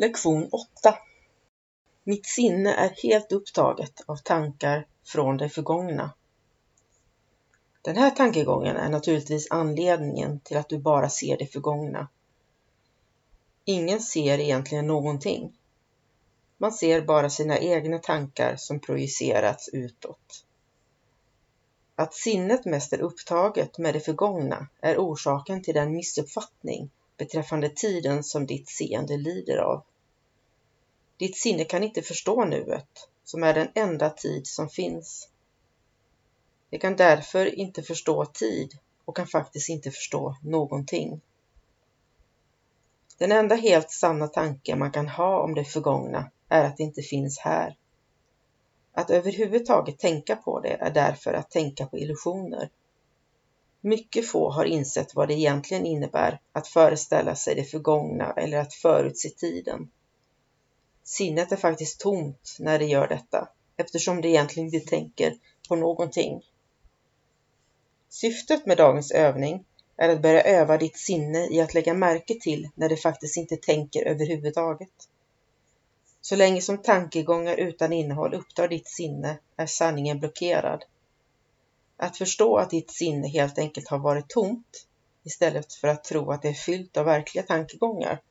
Lektion 8 Mitt sinne är helt upptaget av tankar från det förgångna. Den här tankegången är naturligtvis anledningen till att du bara ser det förgångna. Ingen ser egentligen någonting. Man ser bara sina egna tankar som projicerats utåt. Att sinnet mest är upptaget med det förgångna är orsaken till den missuppfattning beträffande tiden som ditt seende lider av. Ditt sinne kan inte förstå nuet, som är den enda tid som finns. Det kan därför inte förstå tid och kan faktiskt inte förstå någonting. Den enda helt sanna tanke man kan ha om det förgångna är att det inte finns här. Att överhuvudtaget tänka på det är därför att tänka på illusioner. Mycket få har insett vad det egentligen innebär att föreställa sig det förgångna eller att förutse tiden. Sinnet är faktiskt tomt när det gör detta, eftersom det egentligen inte tänker på någonting. Syftet med dagens övning är att börja öva ditt sinne i att lägga märke till när det faktiskt inte tänker överhuvudtaget. Så länge som tankegångar utan innehåll upptar ditt sinne är sanningen blockerad. Att förstå att ditt sinne helt enkelt har varit tomt istället för att tro att det är fyllt av verkliga tankegångar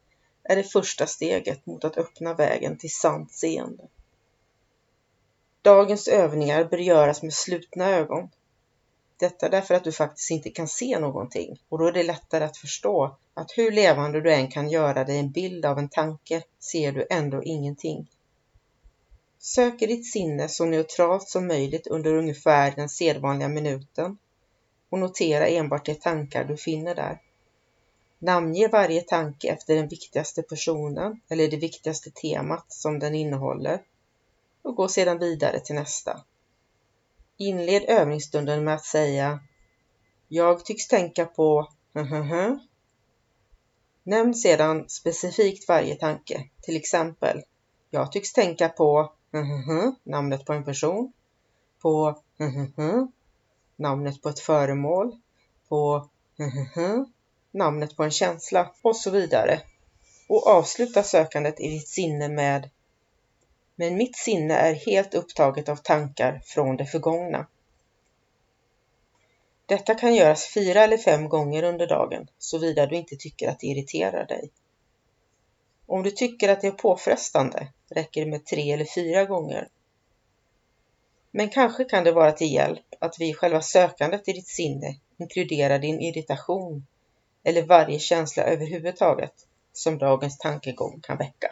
är det första steget mot att öppna vägen till sant seende. Dagens övningar bör göras med slutna ögon. Detta därför att du faktiskt inte kan se någonting och då är det lättare att förstå att hur levande du än kan göra dig en bild av en tanke ser du ändå ingenting. Sök i ditt sinne så neutralt som möjligt under ungefär den sedvanliga minuten och notera enbart de tankar du finner där. Namnge varje tanke efter den viktigaste personen eller det viktigaste temat som den innehåller och gå sedan vidare till nästa. Inled övningsstunden med att säga Jag tycks tänka på Nämn sedan specifikt varje tanke, till exempel jag tycks tänka på namnet på en person, på namnet på ett föremål, på namnet på en känsla och så vidare. Och avsluta sökandet i ditt sinne med Men mitt sinne är helt upptaget av tankar från det förgångna. Detta kan göras fyra eller fem gånger under dagen, såvida du inte tycker att det irriterar dig. Om du tycker att det är påfrestande räcker det med tre eller fyra gånger. Men kanske kan det vara till hjälp att vid själva sökandet i ditt sinne inkludera din irritation eller varje känsla överhuvudtaget som dagens tankegång kan väcka.